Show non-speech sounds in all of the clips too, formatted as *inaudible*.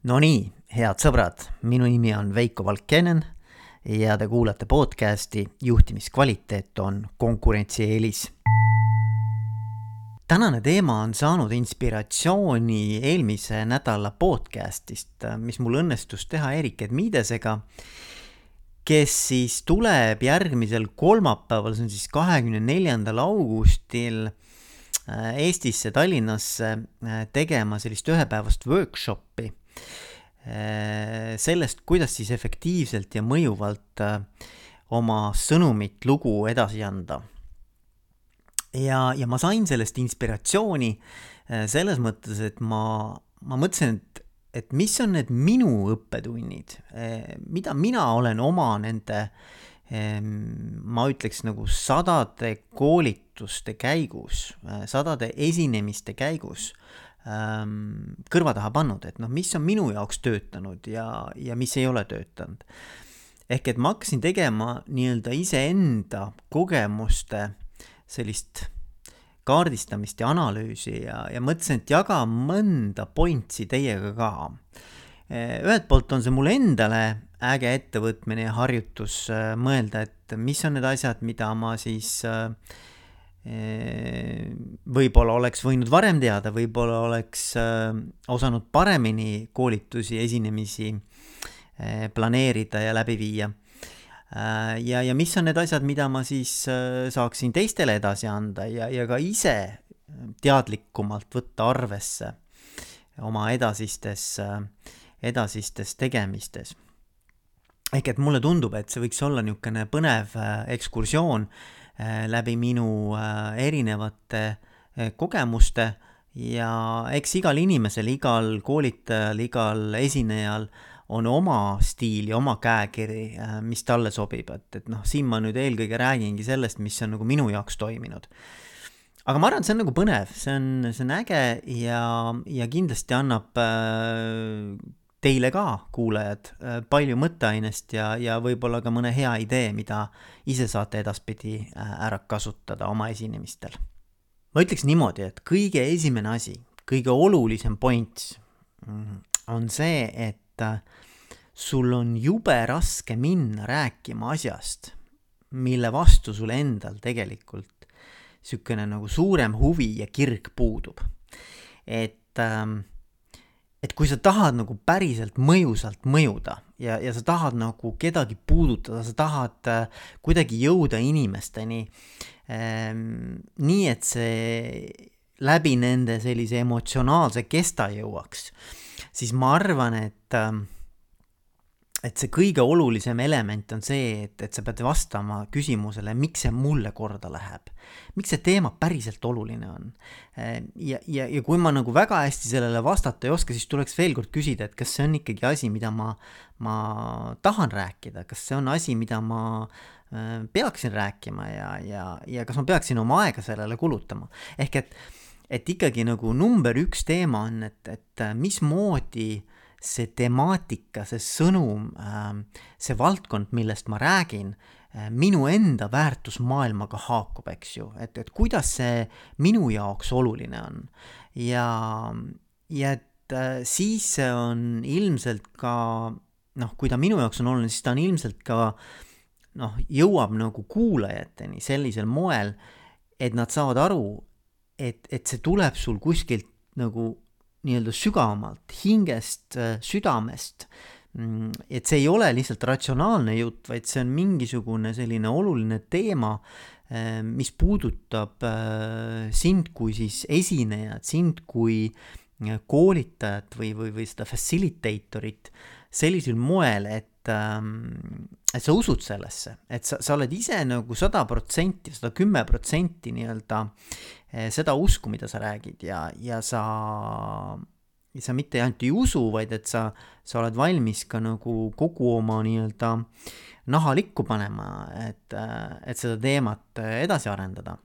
Nonii, head sõbrad, minu nimi on Veiko Valkenen ja te kuulate podcasti Juhtimiskvaliteet on konkurentsieelis. tänane teema on saanud inspiratsiooni eelmise nädala podcastist, mis mul õnnestus teha Erik Edmidesega, kes siis tuleb järgmisel kolmapäeval, see on siis kahekümne neljandal augustil äh, Eestisse, Tallinnasse äh, tegema sellist ühepäevast workshopi sellest, kuidas siis efektiivselt ja mõjuvalt oma sõnumit, lugu edasi anda. Ja, ja ma sain sellest inspiratsiooni äh, selles mõttes, et ma, ma mõtlesin, et, et mis on need minu õppetunnid, äh, mida mina olen oma nende ma ütleks nagu sadade koolituste käigus, äh, sadade esinemiste käigus kõrva taha pannud, et noh, mis on minu jaoks töötanud ja, ja mis ei ole töötanud. ehk et ma hakkasin tegema nii-öelda iseenda kogemuste sellist kaardistamist ja analüüsi ja, ja mõtlesin, et jagan mõnda pointsi teiega ka. ühelt poolt on see mulle endale äge ettevõtmine ja harjutus äh, mõelda, et mis on need asjad, mida ma siis äh, võib-olla oleks võinud varem teada, võib-olla oleks äh, osanud paremini koolitusi, esinemisi planeerida ja läbi viia Äh, ja, ja mis on need asjad, mida ma siis äh, saaksin teistele edasi anda ja, ja ka ise teadlikumalt võtta arvesse oma edasistes, äh, edasistes tegemistes. ehk et mulle tundub, et see võiks olla niisugune põnev ekskursioon läbi minu erinevate kogemuste ja eks igal inimesel, igal koolitajal, igal esinejal on oma stiil ja oma käekiri, äh, mis talle sobib, et, et noh, siin ma nüüd eelkõige räägingi sellest, mis on nagu minu jaoks toiminud. aga ma arvan, et see on nagu põnev, see on, see on äge ja, ja kindlasti annab äh, teile ka, kuulajad, äh, palju mõtteainest ja, ja võib-olla ka mõne hea idee, mida ise saate edaspidi ära kasutada oma esinemistel. ma ütleks niimoodi, et kõige esimene asi, kõige olulisem point mm, on see, et sul on jube raske minna rääkima asjast, mille vastu sul endal tegelikult niisugune nagu suurem huvi ja kirg puudub. et ähm, et kui sa tahad nagu päriselt mõjusalt mõjuda ja, ja sa tahad nagu kedagi puudutada, sa tahad äh, kuidagi jõuda inimesteni ähm, nii, et see läbi nende sellise emotsionaalse kesta jõuaks, siis ma arvan, et äh, et see kõige olulisem element on see, et, et sa pead vastama küsimusele, miks see mulle korda läheb. Miks see teema päriselt oluline on. ja, ja, ja kui ma nagu väga hästi sellele vastata ei oska, siis tuleks veel kord küsida, et kas see on ikkagi asi, mida ma, ma tahan rääkida, kas see on asi, mida ma äh, peaksin rääkima ja, ja, ja kas ma peaksin oma aega sellele kulutama. ehk et, et ikkagi nagu number üks teema on, et, et mismoodi äh, see temaatika, see sõnum, see valdkond, millest ma räägin, äh, minu enda väärtusmaailmaga haakub, eks ju, et, et kuidas see minu jaoks oluline on. ja, ja et äh, siis see on ilmselt ka noh, kui ta minu jaoks on oluline, siis ta on ilmselt ka noh, jõuab nagu kuulajateni sellisel moel, et nad saavad aru, et, et see tuleb sul kuskilt nagu nii-öelda sügavamalt, hingest, äh, südamest. Mm, et see ei ole lihtsalt ratsionaalne jutt, vaid see on mingisugune selline oluline teema, äh, mis puudutab äh, sind kui siis esinejat, sind kui koolitajat või, või, või seda facilitator'it sellisel moel, et et sa usud sellesse, et sa, sa oled ise nagu sada protsenti, sada kümme protsenti nii-öelda eh, seda usku, mida sa räägid ja, ja sa, sa mitte ainult ei usu, vaid et sa, sa oled valmis ka nagu kogu oma nii-öelda naha likku panema, et, et seda teemat edasi arendada.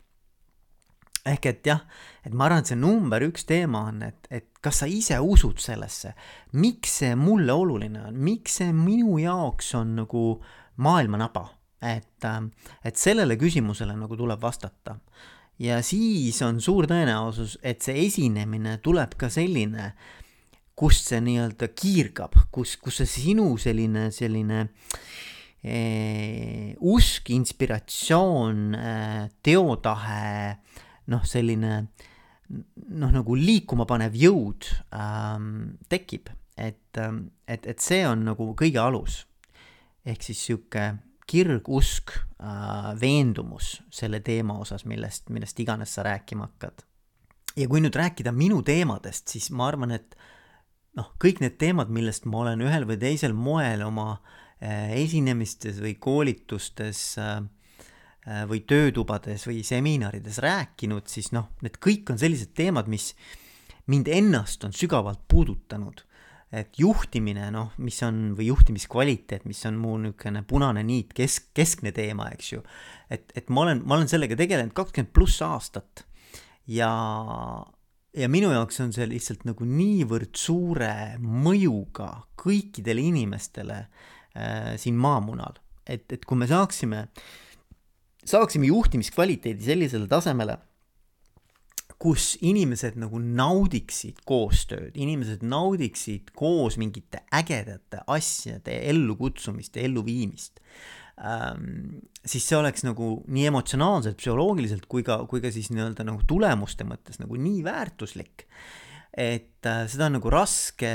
Ehk et jah, et ma arvan, et see number üks teema on, et, et kas sa ise usud sellesse, miks see mulle oluline on, miks see minu jaoks on nagu maailmanaba, et, et sellele küsimusele nagu tuleb vastata. Ja siis on suur tõenäosus, et see esinemine tuleb ka selline, kust see nii-öelda kiirgab, kus, kus see sinu selline, selline eh, usk, inspiratsioon eh,, teotahe, noh, selline noh, nagu liikuma panev jõud ähm, tekib, et, et, et see on nagu kõige alus. ehk siis sihuke kirg, usk äh,, veendumus selle teema osas, millest, millest iganes sa rääkima hakkad. ja kui nüüd rääkida minu teemadest, siis ma arvan, et noh, kõik need teemad, millest ma olen ühel või teisel moel oma äh, esinemistes või koolitustes äh, äh, või töötubades või seminarides rääkinud, siis noh, need kõik on sellised teemad, mis mind ennast on sügavalt puudutanud et juhtimine, noh, mis on, või juhtimiskvaliteet, mis on mu niisugune punane niit, kesk, keskne teema, eks ju. et, et ma olen, ma olen sellega tegelenud kakskümmend pluss aastat ja, ja minu jaoks on see lihtsalt nagu niivõrd suure mõjuga kõikidele inimestele äh, siin maamunal, et, et kui me saaksime, saaksime juhtimiskvaliteedi sellisele tasemele kus inimesed nagu naudiksid koostööd, inimesed naudiksid koos mingite ägedate asjade ellukutsumist ja elluviimist ähm,, siis see oleks nagu nii emotsionaalselt, psühholoogiliselt kui ka, kui ka siis nii-öelda nagu tulemuste mõttes nagu nii väärtuslik, et äh, seda on nagu raske,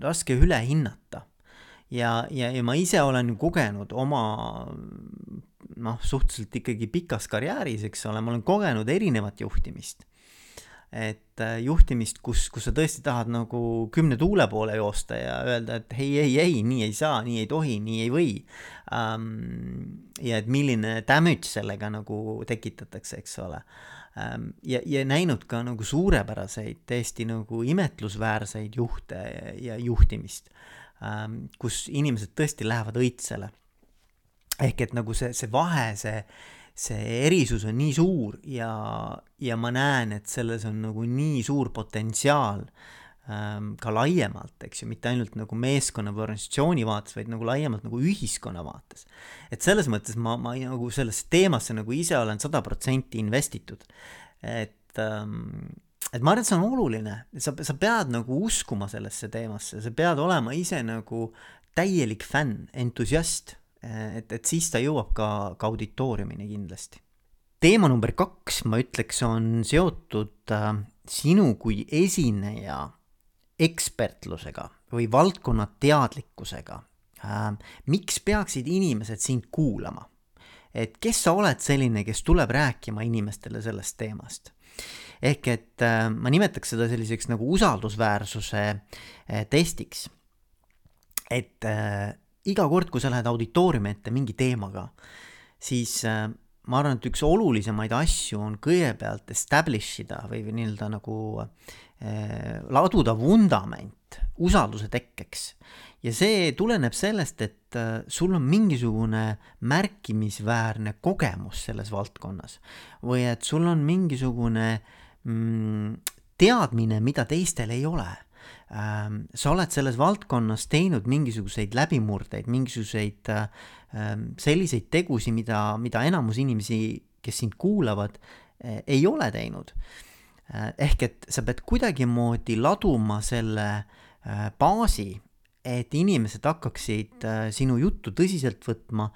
raske üle hinnata. ja, ja, ja ma ise olen kogenud oma noh, suhteliselt ikkagi pikas karjääris, eks ole, ma olen kogenud erinevat juhtimist et äh, juhtimist, kus, kus sa tõesti tahad nagu kümne tuule poole joosta ja öelda, et ei, ei, ei, nii ei saa, nii ei tohi, nii ei või um,. ja et milline damage sellega nagu tekitatakse, eks ole um,. ja, ja näinud ka nagu suurepäraseid, täiesti nagu imetlusväärseid juhte ja, ja juhtimist um,, kus inimesed tõesti lähevad õitsele. ehk et nagu see, see vahe, see see erisus on nii suur ja, ja ma näen, et selles on nagu nii suur potentsiaal ähm, ka laiemalt, eks ju, mitte ainult nagu meeskonna või organisatsiooni vaates, vaid nagu laiemalt nagu ühiskonna vaates. et selles mõttes ma, ma nagu sellesse teemasse nagu ise olen sada protsenti investitud. et ähm, et ma arvan, et see on oluline, sa, sa pead nagu uskuma sellesse teemasse, sa pead olema ise nagu täielik fänn, entusiast et, et siis ta jõuab ka, ka auditooriumini kindlasti. teema number kaks, ma ütleks, on seotud äh, sinu kui esineja ekspertlusega või valdkonna teadlikkusega äh,. miks peaksid inimesed sind kuulama? et kes sa oled selline, kes tuleb rääkima inimestele sellest teemast? ehk et äh, ma nimetaks seda selliseks nagu usaldusväärsuse äh, testiks. et äh, iga kord, kui sa lähed auditooriumi ette mingi teemaga, siis äh, ma arvan, et üks olulisemaid asju on kõigepealt establish ida või, või nii-öelda nagu äh, laduda vundament usalduse tekkeks. ja see tuleneb sellest, et äh, sul on mingisugune märkimisväärne kogemus selles valdkonnas või et sul on mingisugune mm, teadmine, mida teistel ei ole sa oled selles valdkonnas teinud mingisuguseid läbimurdeid, mingisuguseid ähm, selliseid tegusid, mida, mida enamus inimesi, kes sind kuulavad, äh, ei ole teinud. Äh, ehk et sa pead kuidagimoodi laduma selle äh, baasi, et inimesed hakkaksid sinu juttu tõsiselt võtma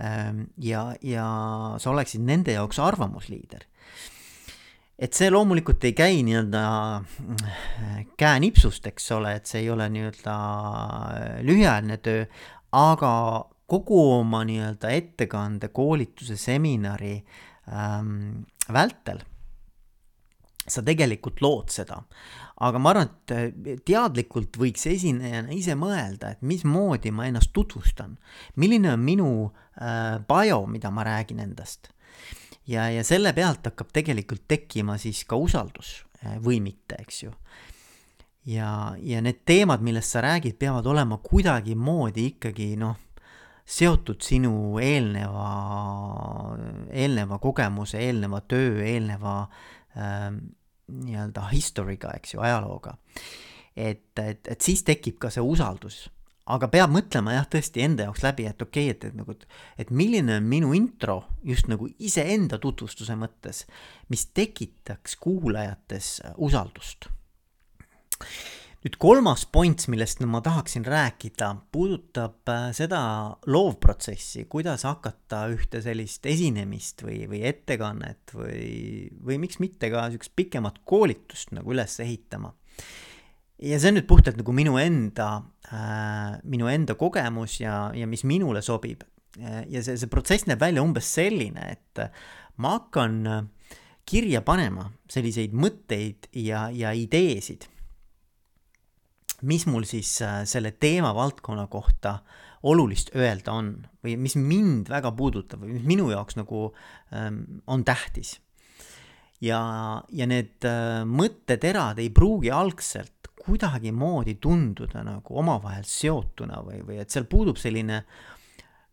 ähm, ja, ja sa oleksid nende jaoks arvamusliider et see loomulikult ei käi nii-öelda äh, käenipsust, eks ole, et see ei ole nii-öelda äh, lühiajaline töö, aga kogu oma nii-öelda ettekande, koolituse, seminari ähm, vältel sa tegelikult lood seda. aga ma arvan, et äh, teadlikult võiks esinejana ise mõelda, et mismoodi ma ennast tutvustan, milline on minu äh, bio, mida ma räägin endast ja, ja selle pealt hakkab tegelikult tekkima siis ka usaldus eh, või mitte, eks ju. ja, ja need teemad, millest sa räägid, peavad olema kuidagimoodi ikkagi noh, seotud sinu eelneva, eelneva kogemuse, eelneva töö, eelneva äh, nii-öelda history'ga, eks ju, ajalooga. et, et, et siis tekib ka see usaldus aga peab mõtlema jah, tõesti enda jaoks läbi, et okei okay,, et, et nagu, et milline on minu intro just nagu iseenda tutvustuse mõttes, mis tekitaks kuulajates usaldust. nüüd kolmas point, millest ma tahaksin rääkida, puudutab äh, seda loovprotsessi, kuidas hakata ühte sellist esinemist või, või ettekannet või, või miks mitte ka niisugust pikemat koolitust nagu üles ehitama. Ja see on nüüd puhtalt nagu minu enda äh,, minu enda kogemus ja, ja mis minule sobib. ja see, see protsess näeb välja umbes selline, et ma hakkan kirja panema selliseid mõtteid ja, ja ideesid mis mul siis äh, selle teemavaldkonna kohta olulist öelda on või mis mind väga puudutab või mis minu jaoks nagu ähm, on tähtis. Ja, ja need äh, mõtteterad ei pruugi algselt kuidagimoodi tunduda nagu omavahel seotuna või, või et seal puudub selline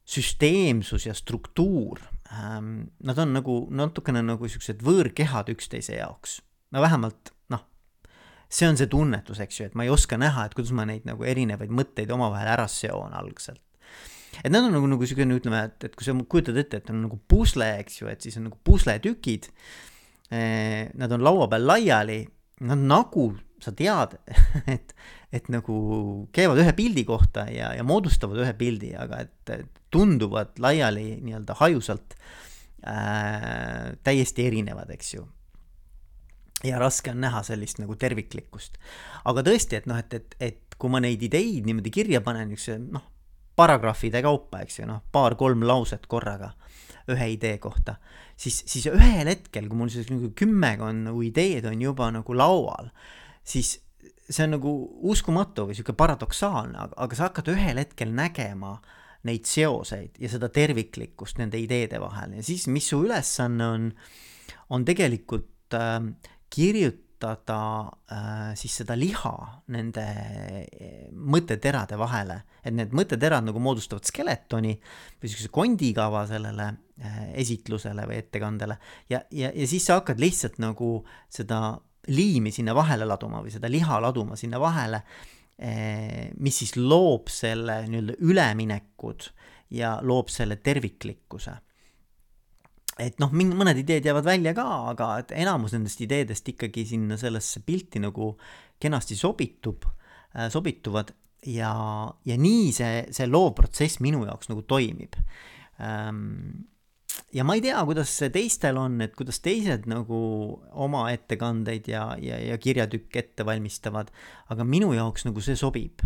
süsteemsus ja struktuur ähm,. Nad on nagu natukene nagu siuksed võõrkehad üksteise jaoks. no vähemalt see on see tunnetus, eks ju, et ma ei oska näha, et kuidas ma neid nagu erinevaid mõtteid omavahel ära seon algselt. et nad on nagu, nagu siukene, ütleme, et, et kui sa kujutad ette, et on nagu pusle, eks ju, et siis on nagu pusletükid. Eh, nad on laua peal laiali, nad nagu, sa tead, *laughs* et, et nagu käivad ühe pildi kohta ja, ja moodustavad ühe pildi, aga et, tunduvad laiali nii-öelda hajusalt äh, täiesti erinevad, eks ju ja raske on näha sellist nagu terviklikkust. aga tõesti, et noh, et, et, et kui ma neid ideid niimoodi kirja panen, niisuguse noh, paragrahvide kaupa, eks ju, noh, paar-kolm lauset korraga ühe idee kohta, siis, siis ühel hetkel, kui mul siis nagu kümmekond nagu ideed on juba nagu laual, siis see on nagu uskumatu või sihuke paradoksaalne, aga, sa hakkad ühel hetkel nägema neid seoseid ja seda terviklikkust nende ideede vahel. Ja siis, mis su ülesanne on, on tegelikult äh, kirjutada äh, siis seda liha nende äh, mõtteterade vahele, et need mõtteterad nagu moodustavad skeletoni või niisuguse kondikava sellele äh, esitlusele või ettekandele. Ja, ja, ja siis sa hakkad lihtsalt nagu seda liimi sinna vahele laduma või seda liha laduma sinna vahele mis siis loob selle nii-öelda üleminekud ja loob selle terviklikkuse et noh, mõned ideed jäävad välja ka, aga et enamus nendest ideedest ikkagi sinna sellesse pilti nagu kenasti sobitub äh,, sobituvad ja, ja nii see, see loovprotsess minu jaoks nagu toimib ähm,. ja ma ei tea, kuidas teistel on, et kuidas teised nagu oma ettekandeid ja, ja, ja kirjatükke ette valmistavad, aga minu jaoks nagu see sobib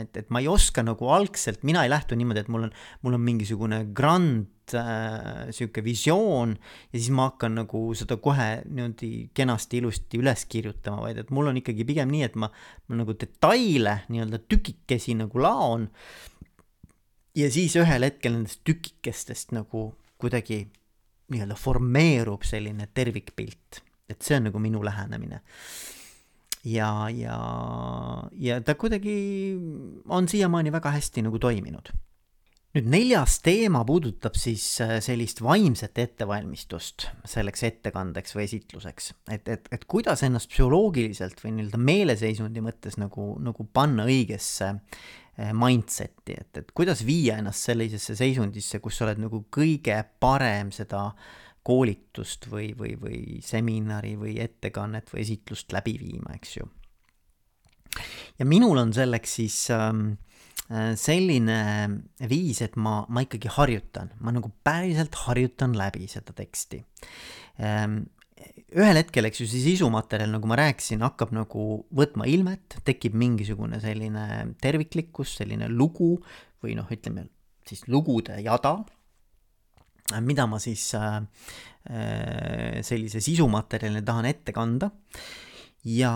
et, et ma ei oska nagu algselt, mina ei lähtu niimoodi, et mul on, mul on mingisugune grand äh, sihuke visioon ja siis ma hakkan nagu seda kohe niimoodi kenasti ilusti üles kirjutama, vaid et mul on ikkagi pigem nii, et ma, ma nagu detaile nii-öelda tükikesi nagu laon. ja siis ühel hetkel nendest tükikestest nagu kuidagi nii-öelda formeerub selline tervikpilt, et see on nagu minu lähenemine ja, ja, ja ta kuidagi on siiamaani väga hästi nagu toiminud. Nüüd neljas teema puudutab siis äh, sellist vaimset ettevalmistust selleks ettekandeks või esitluseks, et, et, et kuidas ennast psühholoogiliselt või nii-öelda meeleseisundi mõttes nagu, nagu panna õigesse äh, mindset'i, et, et kuidas viia ennast sellisesse seisundisse, kus sa oled nagu kõige parem seda koolitust või, või, või seminari või ettekannet või esitlust läbi viima, eks ju. ja minul on selleks siis ähm, äh, selline viis, et ma, ma ikkagi harjutan, ma nagu päriselt harjutan läbi seda teksti ähm, ühel hetkel, eks ju, see sisumaterjal, nagu ma rääkisin, hakkab nagu võtma ilmet, tekib mingisugune selline terviklikkus, selline lugu või noh, ütleme siis lugude jada mida ma siis äh, äh, sellise sisumaterjalina tahan ette kanda. ja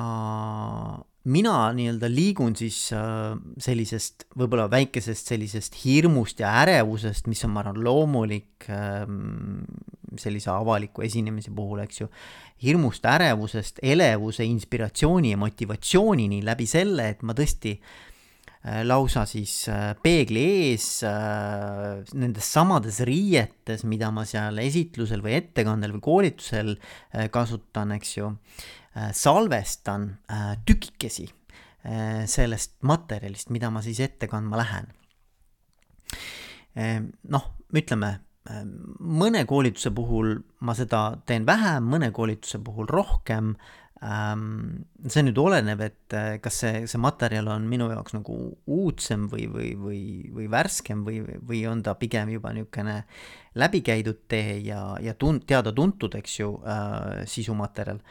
mina nii-öelda liigun siis äh, sellisest võib-olla väikesest sellisest hirmust ja ärevusest, mis on, ma arvan, loomulik ähm, sellise avaliku esinemise puhul, eks ju, hirmust, ärevusest, elevuse, inspiratsiooni ja motivatsioonini läbi selle, et ma tõesti äh, lausa siis äh, peegli ees äh, nendes samades riietes, mida ma seal esitlusel või ettekandel või koolitusel kasutan, eks ju, salvestan tükikesi sellest materjalist, mida ma siis ette kandma lähen. noh, ütleme, mõne koolituse puhul ma seda teen vähem, mõne koolituse puhul rohkem. See nüüd oleneb, et äh, kas see, see materjal on minu jaoks nagu uudsem või, või, või, või värskem või, või on ta pigem juba niisugune läbikäidud tee ja, ja tun-, teada-tuntud, eks ju äh,, sisumaterjal.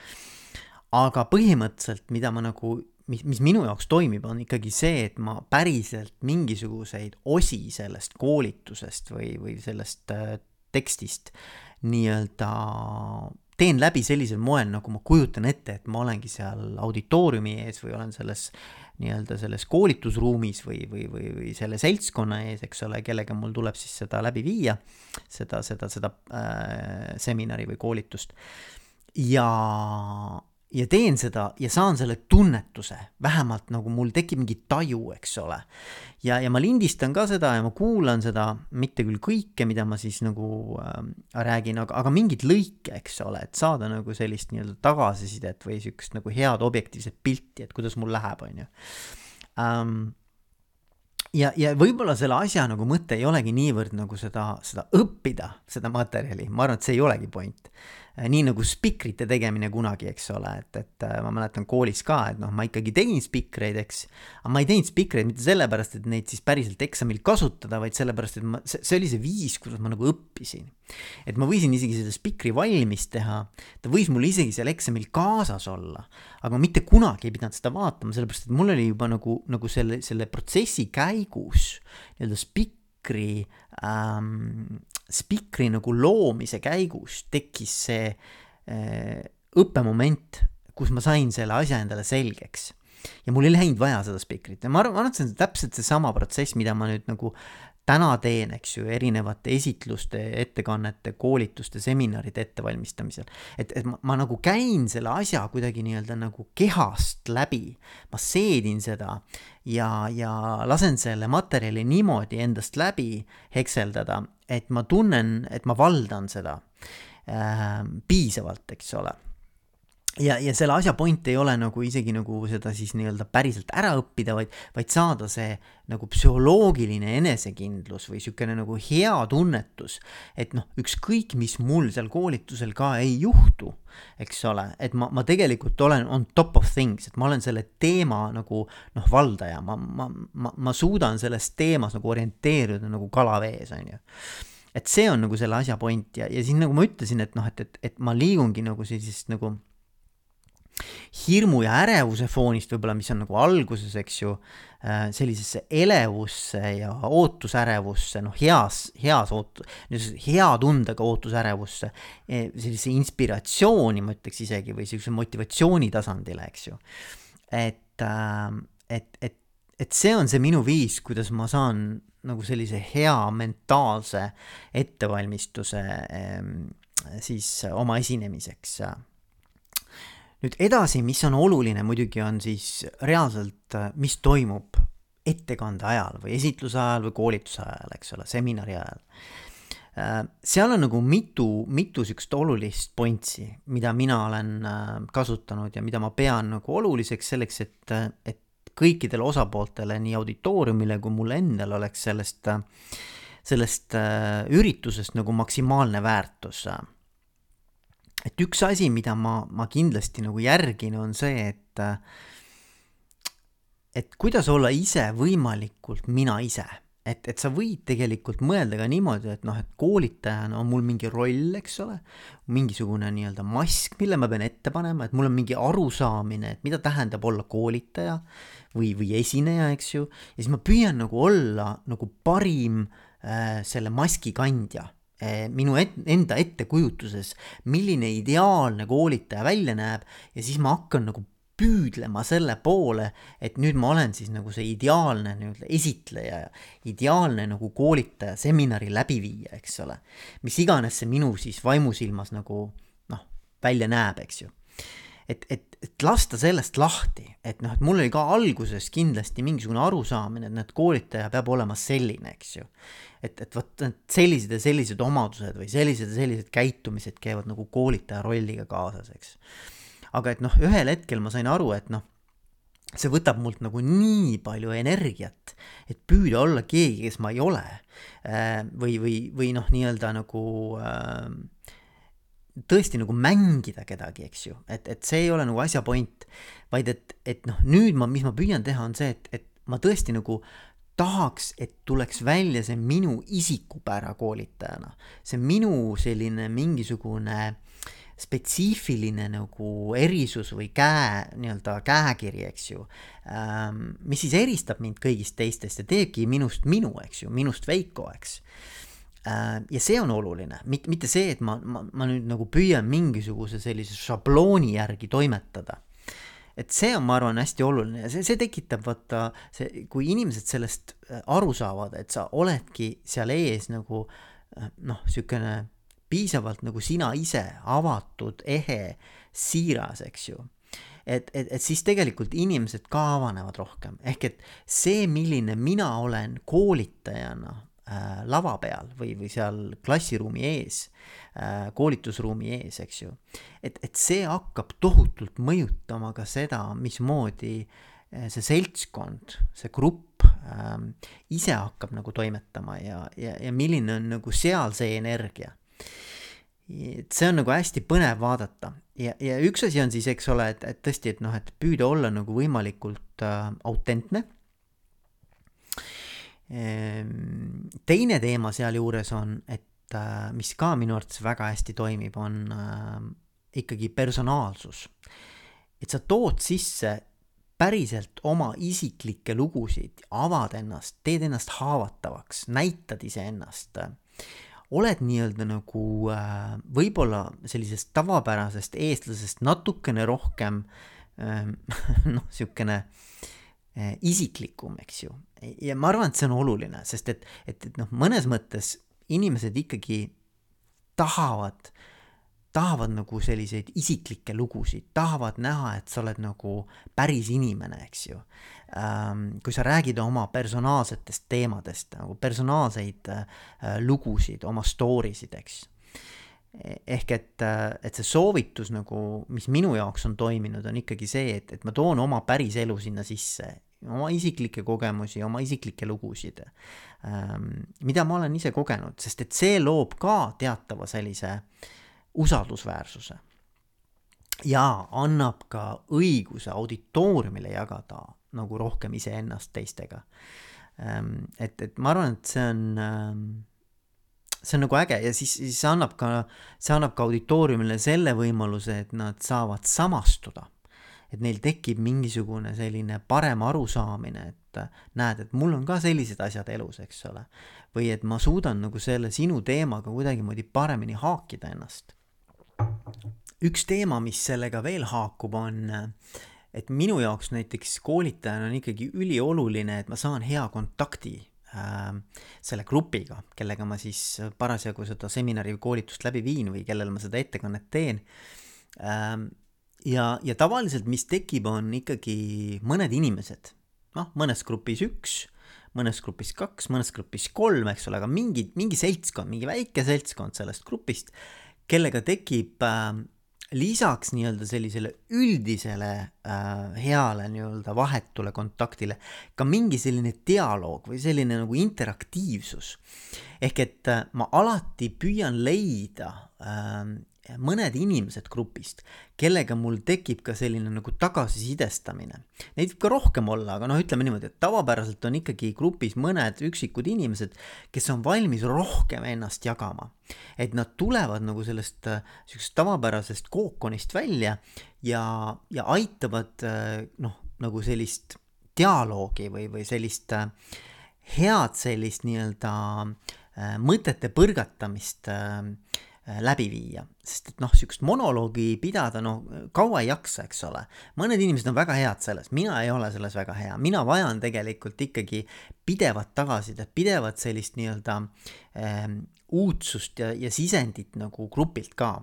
aga põhimõtteliselt, mida ma nagu mis, mis minu jaoks toimib, on ikkagi see, et ma päriselt mingisuguseid osi sellest koolitusest või, või sellest äh, tekstist nii-öelda teen läbi sellisel moel, nagu ma kujutan ette, et ma olengi seal auditooriumi ees või olen selles nii-öelda selles koolitusruumis või, või, või, või selle seltskonna ees, eks ole, kellega mul tuleb siis seda läbi viia, seda, seda, seda äh, seminari või koolitust. ja ja teen seda ja saan selle tunnetuse, vähemalt nagu mul tekib mingi taju, eks ole. ja, ja ma lindistan ka seda ja ma kuulan seda, mitte küll kõike, mida ma siis nagu äh, räägin, aga, aga mingeid lõike, eks ole, et saada nagu sellist nii-öelda tagasisidet või sihukest nagu head objektiivset pilti, et kuidas mul läheb, on ju. Um, ja, ja võib-olla selle asja nagu mõte ei olegi niivõrd nagu seda, seda õppida, seda materjali, ma arvan, et see ei olegi point nii nagu spikrite tegemine kunagi, eks ole, et, et äh, ma mäletan koolis ka, et noh, ma ikkagi tegin spikreid, eks, aga ma ei teinud spikreid mitte sellepärast, et neid siis päriselt eksamil kasutada, vaid sellepärast, et ma, see, oli see viis, kuidas ma nagu õppisin. et ma võisin isegi selle spikri valmis teha, ta võis mul isegi seal eksamil kaasas olla, aga ma mitte kunagi ei pidanud seda vaatama, sellepärast et mul oli juba nagu, nagu selle, selle protsessi käigus nii-öelda spikri ähm,, spikri nagu loomise käigus tekkis see äh, õppemoment, kus ma sain selle asja endale selgeks. ja mul ei läinud vaja seda spikrit ja ma arvan, ma arvan, et see on täpselt seesama protsess, mida ma nüüd nagu täna teen, eks ju, erinevate esitluste, ettekannete, koolituste, seminaride ettevalmistamisel. et, et ma, ma nagu käin selle asja kuidagi nii-öelda nagu kehast läbi, ma seedin seda ja, ja lasen selle materjali niimoodi endast läbi hekseldada, et ma tunnen, et ma valdan seda äh, piisavalt, eks ole ja, ja selle asja point ei ole nagu isegi nagu seda siis nii-öelda päriselt ära õppida, vaid, vaid saada see nagu psühholoogiline enesekindlus või niisugune nagu hea tunnetus, et noh, ükskõik, mis mul seal koolitusel ka ei juhtu, eks ole, et ma, ma tegelikult olen on top of things, et ma olen selle teema nagu noh, valdaja, ma, ma, ma, ma suudan selles teemas nagu orienteeruda nagu kala vees, on ju. Et see on nagu selle asja point ja, ja siis nagu ma ütlesin, et noh, et, et, et ma liigungi nagu sellisest nagu hirmu ja ärevuse foonist võib-olla, mis on nagu alguses, eks ju, äh, sellisesse elevusse ja ootusärevusse, noh, heas, heas oot-, hea tundega ootusärevusse, sellisesse inspiratsiooni, ma ütleks isegi, või niisuguse motivatsiooni tasandile, eks ju. et, äh, et, et, et see on see minu viis, kuidas ma saan nagu sellise hea mentaalse ettevalmistuse siis oma esinemiseks nüüd edasi, mis on oluline muidugi, on siis reaalselt, äh, mis toimub ettekande ajal või esitluse ajal või koolituse ajal, eks ole, seminari ajal. Äh, seal on nagu mitu, mitu sihukest olulist pointsi, mida mina olen äh, kasutanud ja mida ma pean nagu oluliseks selleks, et, et kõikidele osapooltele, nii auditooriumile kui mulle endale oleks sellest, sellest üritusest nagu maksimaalne väärtus et üks asi, mida ma, ma kindlasti nagu järgin, on see, et et kuidas olla ise võimalikult mina ise. et, et sa võid tegelikult mõelda ka niimoodi, et noh, et koolitajana on mul mingi roll, eks ole, mingisugune nii-öelda mask, mille ma pean ette panema, et mul on mingi arusaamine, et mida tähendab olla koolitaja või, või esineja, eks ju, ja siis ma püüan nagu olla nagu parim äh, selle maski kandja minu et, enda ettekujutuses, milline ideaalne koolitaja välja näeb ja siis ma hakkan nagu püüdlema selle poole, et nüüd ma olen siis nagu see ideaalne nii-öelda esitleja, ideaalne nagu koolitaja, seminari läbiviija, eks ole. mis iganes see minu siis vaimusilmas nagu noh, välja näeb, eks ju. et, et, et lasta sellest lahti, et noh, et mul oli ka alguses kindlasti mingisugune arusaamine, et näed, koolitaja peab olema selline, eks ju et, et vot sellised ja sellised omadused või sellised ja sellised käitumised käivad nagu koolitaja rolliga kaasas, eks. aga et noh, ühel hetkel ma sain aru, et noh, see võtab mult nagu nii palju energiat, et püüda olla keegi, kes ma ei ole. Äh, või, või, või noh, nii-öelda nagu äh, tõesti nagu mängida kedagi, eks ju, et, et see ei ole nagu asja point, vaid et, et noh, nüüd ma, mis ma püüan teha, on see, et, et ma tõesti nagu tahaks, et tuleks välja see minu isikupära koolitajana, see minu selline mingisugune spetsiifiline nagu erisus või käe, nii-öelda käekiri, eks ju ähm,. mis siis eristab mind kõigist teistest ja teebki minust minu, eks ju, minust Veiko, eks Äh, ja see on oluline, mitte see, et ma, ma, ma nüüd nagu püüan mingisuguse sellise šablooni järgi toimetada. Et see on, ma arvan, hästi oluline ja see, see tekitab vaata, see, kui inimesed sellest äh, aru saavad, et sa oledki seal ees nagu äh, noh, niisugune piisavalt nagu sina ise, avatud, ehe, siiras, eks ju. Et, et, et siis tegelikult inimesed ka avanevad rohkem, ehk et see, milline mina olen koolitajana lava peal või, või seal klassiruumi ees äh,, koolitusruumi ees, eks ju. et, et see hakkab tohutult mõjutama ka seda, mismoodi äh, see seltskond, see grupp äh, ise hakkab nagu toimetama ja, ja, ja milline on nagu seal see energia. Et see on nagu hästi põnev vaadata. Ja, ja üks asi on siis, eks ole, et, et tõesti, et noh, et püüda olla nagu võimalikult äh, autentne teine teema sealjuures on, et äh, mis ka minu arvates väga hästi toimib, on äh, ikkagi personaalsus. et sa tood sisse päriselt oma isiklikke lugusid, avad ennast, teed ennast haavatavaks, näitad iseennast, oled nii-öelda nagu äh, võib-olla sellisest tavapärasest eestlasest natukene rohkem ähm, *laughs* noh, niisugune isiklikum, eks ju ja ma arvan, et see on oluline, sest et, et, et noh, mõnes mõttes inimesed ikkagi tahavad, tahavad nagu selliseid isiklikke lugusid, tahavad näha, et sa oled nagu päris inimene, eks ju ähm,. kui sa räägid oma personaalsetest teemadest nagu personaalseid äh, lugusid, oma story sid, eks ehk et, et see soovitus nagu, mis minu jaoks on toiminud, on ikkagi see, et, et ma toon oma päris elu sinna sisse oma isiklikke kogemusi, oma isiklikke lugusid, ähm, mida ma olen ise kogenud, sest et see loob ka teatava sellise usaldusväärsuse. ja annab ka õiguse auditooriumile jagada nagu rohkem iseennast teistega. Ähm, et, et ma arvan, et see on ähm, see on nagu äge ja siis, siis see annab ka, see annab ka auditooriumile selle võimaluse, et nad saavad samastuda et neil tekib mingisugune selline parem arusaamine, et näed, et mul on ka sellised asjad elus, eks ole. või et ma suudan nagu selle sinu teemaga kuidagimoodi paremini haakida ennast. üks teema, mis sellega veel haakub, on, et minu jaoks näiteks koolitajana on ikkagi ülioluline, et ma saan hea kontakti äh, selle grupiga, kellega ma siis parasjagu seda seminari või koolitust läbi viin või kellele ma seda ettekannet teen ja, ja tavaliselt, mis tekib, on ikkagi mõned inimesed, noh, mõnes grupis üks, mõnes grupis kaks, mõnes grupis kolm, eks ole, aga mingi, mingi seltskond, mingi väike seltskond sellest grupist, kellega tekib äh, lisaks nii-öelda sellisele üldisele äh, heale nii-öelda vahetule kontaktile ka mingi selline dialoog või selline nagu interaktiivsus. ehk et äh, ma alati püüan leida äh, mõned inimesed grupist, kellega mul tekib ka selline nagu tagasisidestamine. Neid võib ka rohkem olla, aga noh, ütleme niimoodi, et tavapäraselt on ikkagi grupis mõned üksikud inimesed, kes on valmis rohkem ennast jagama. et nad tulevad nagu sellest äh, sihukesest tavapärasest kookonist välja ja, ja aitavad äh, noh, nagu sellist dialoogi või, või sellist äh, head sellist nii-öelda mõtete põrgatamist Äh, läbi viia, sest et noh, sihukest monoloogi pidada, no kaua ei jaksa, eks ole. mõned inimesed on väga head selles, mina ei ole selles väga hea, mina vajan tegelikult ikkagi pidevat tagasisidet, pidevat sellist nii-öelda äh, uudsust ja, ja sisendit nagu grupilt ka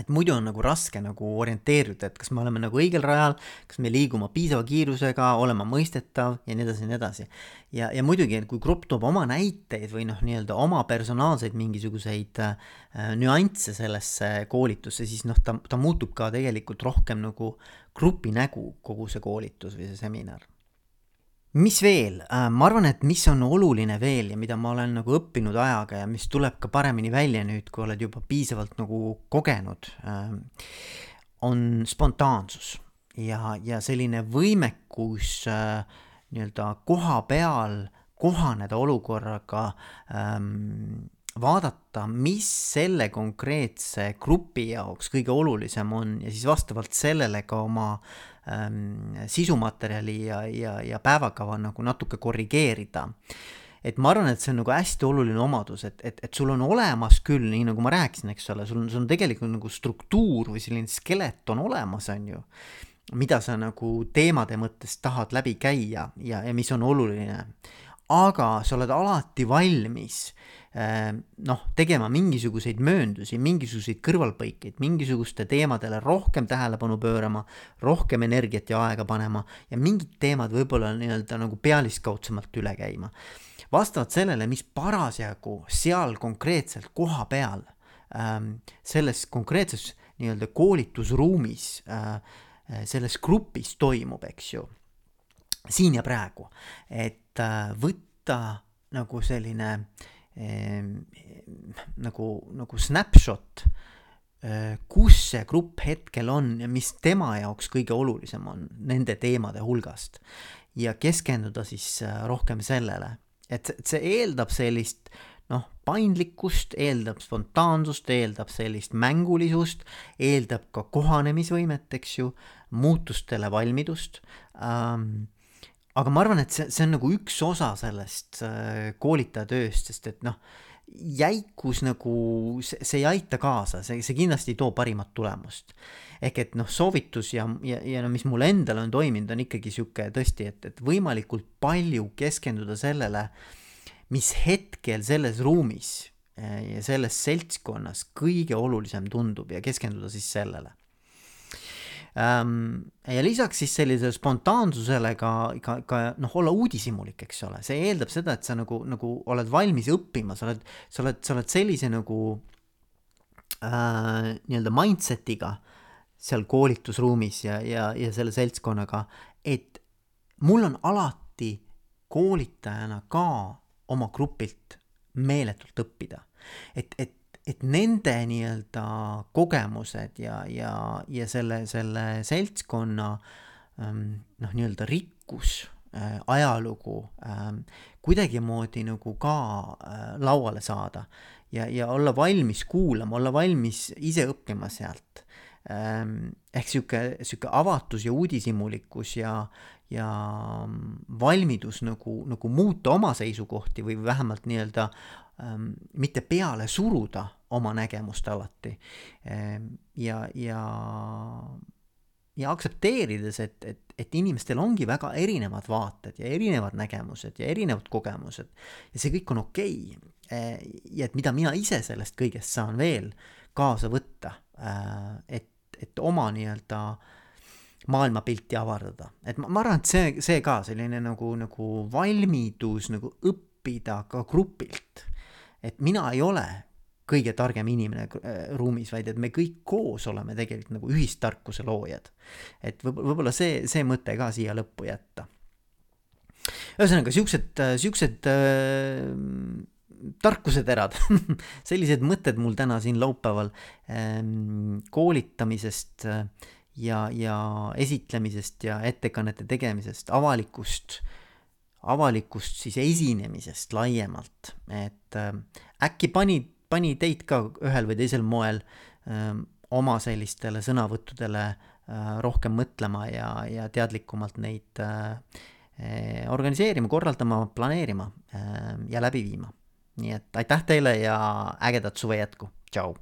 et muidu on nagu raske nagu orienteeruda, et kas me oleme nagu õigel rajal, kas me liigume piisava kiirusega, olema mõistetav ja nii edasi ja nii edasi. ja, ja muidugi, kui grupp toob oma näiteid või noh, nii-öelda oma personaalseid mingisuguseid äh, nüansse sellesse koolitusse, siis noh, ta, ta muutub ka tegelikult rohkem nagu grupi nägu, kogu see koolitus või see seminar mis veel, äh, ma arvan, et mis on oluline veel ja mida ma olen nagu õppinud ajaga ja mis tuleb ka paremini välja nüüd, kui oled juba piisavalt nagu kogenud, ähm, on spontaansus. Ja, ja selline võimekus äh, nii-öelda koha peal kohaneda olukorraga ähm,, vaadata, mis selle konkreetse grupi jaoks kõige olulisem on ja siis vastavalt sellele ka oma ähm, sisumaterjali ja, ja, ja päevakava nagu natuke korrigeerida. et ma arvan, et see on nagu hästi oluline omadus, et, et, et sul on olemas küll, nii nagu ma rääkisin, eks ole, sul on, sul on tegelikult nagu struktuur või selline skelet on olemas, on ju mida sa nagu teemade mõttes tahad läbi käia ja, ja mis on oluline. Aga sa oled alati valmis Ehm, noh, tegema mingisuguseid mööndusi, mingisuguseid kõrvalpõikeid, mingisuguste teemadele rohkem tähelepanu pöörama, rohkem energiat ja aega panema ja mingid teemad võib-olla nii-öelda nagu pealiskaudsemalt üle käima. vastavalt sellele, mis parasjagu seal konkreetselt koha peal ähm, selles konkreetses nii-öelda koolitusruumis äh, selles grupis toimub, eks ju, siin ja praegu, et äh, võtta nagu selline Ehm, nagu, nagu snapshot, äh, kus see grupp hetkel on ja mis tema jaoks kõige olulisem on nende teemade hulgast. ja keskenduda siis äh, rohkem sellele, et see eeldab sellist noh, paindlikkust, eeldab spontaansust, eeldab sellist mängulisust, eeldab ka kohanemisvõimet, eks ju, muutustele valmidust ähm, aga ma arvan, et see, see on nagu üks osa sellest äh, koolitaja tööst, sest et noh, jäikus nagu, see, see ei aita kaasa, see, see kindlasti ei too parimat tulemust. ehk et noh, soovitus ja, ja, ja no mis mul endal on toiminud, on ikkagi sihuke tõesti, et, et võimalikult palju keskenduda sellele, mis hetkel selles ruumis äh, ja selles seltskonnas kõige olulisem tundub ja keskenduda siis sellele. Ja lisaks siis sellisele spontaansusele ka, ka, ka noh, olla uudishimulik, eks ole, see eeldab seda, et sa nagu, nagu oled valmis õppima, sa oled, sa oled, sa oled sellise nagu äh, nii-öelda mindset'iga seal koolitusruumis ja, ja, ja selle seltskonnaga, et mul on alati koolitajana ka oma grupilt meeletult õppida. et, et et nende nii-öelda kogemused ja, ja, ja selle, selle seltskonna ähm, noh, nii-öelda rikkus äh,, ajalugu ähm, kuidagimoodi nagu ka äh, lauale saada ja, ja olla valmis kuulama, olla valmis ise õppima sealt ähm,. ehk sihuke, sihuke avatus ja uudishimulikkus ja, ja valmidus nagu, nagu muuta oma seisukohti või vähemalt nii-öelda mitte peale suruda oma nägemust alati ähm,. ja, ja, ja aktsepteerides, et, et, et inimestel ongi väga erinevad vaated ja erinevad nägemused ja erinevad kogemused ja see kõik on okei okay. ja et mida mina ise sellest kõigest saan veel kaasa võtta, äh, et, et oma nii-öelda maailmapilti avardada, et ma, ma arvan, et see, see ka selline nagu, nagu valmidus nagu õppida ka grupilt et mina ei ole kõige targem inimene äh, ruumis, vaid et me kõik koos oleme tegelikult nagu ühistarkuse loojad. et võib-olla, võib-olla see, see mõte ka siia lõppu jätta. ühesõnaga siuksed, äh, siuksed äh, tarkuseterad *laughs* sellised mõtted mul täna siin laupäeval ähm, koolitamisest äh, ja, ja esitlemisest ja ettekannete tegemisest, avalikust äh, avalikust siis esinemisest laiemalt, et äh, äkki pani, pani teid ka ühel või teisel moel äh, oma sellistele sõnavõttudele äh, rohkem mõtlema ja, ja teadlikumalt neid äh, äh organiseerima, korraldama, planeerima äh, ja läbi viima. nii et aitäh teile ja ägedat suve jätku, tšau!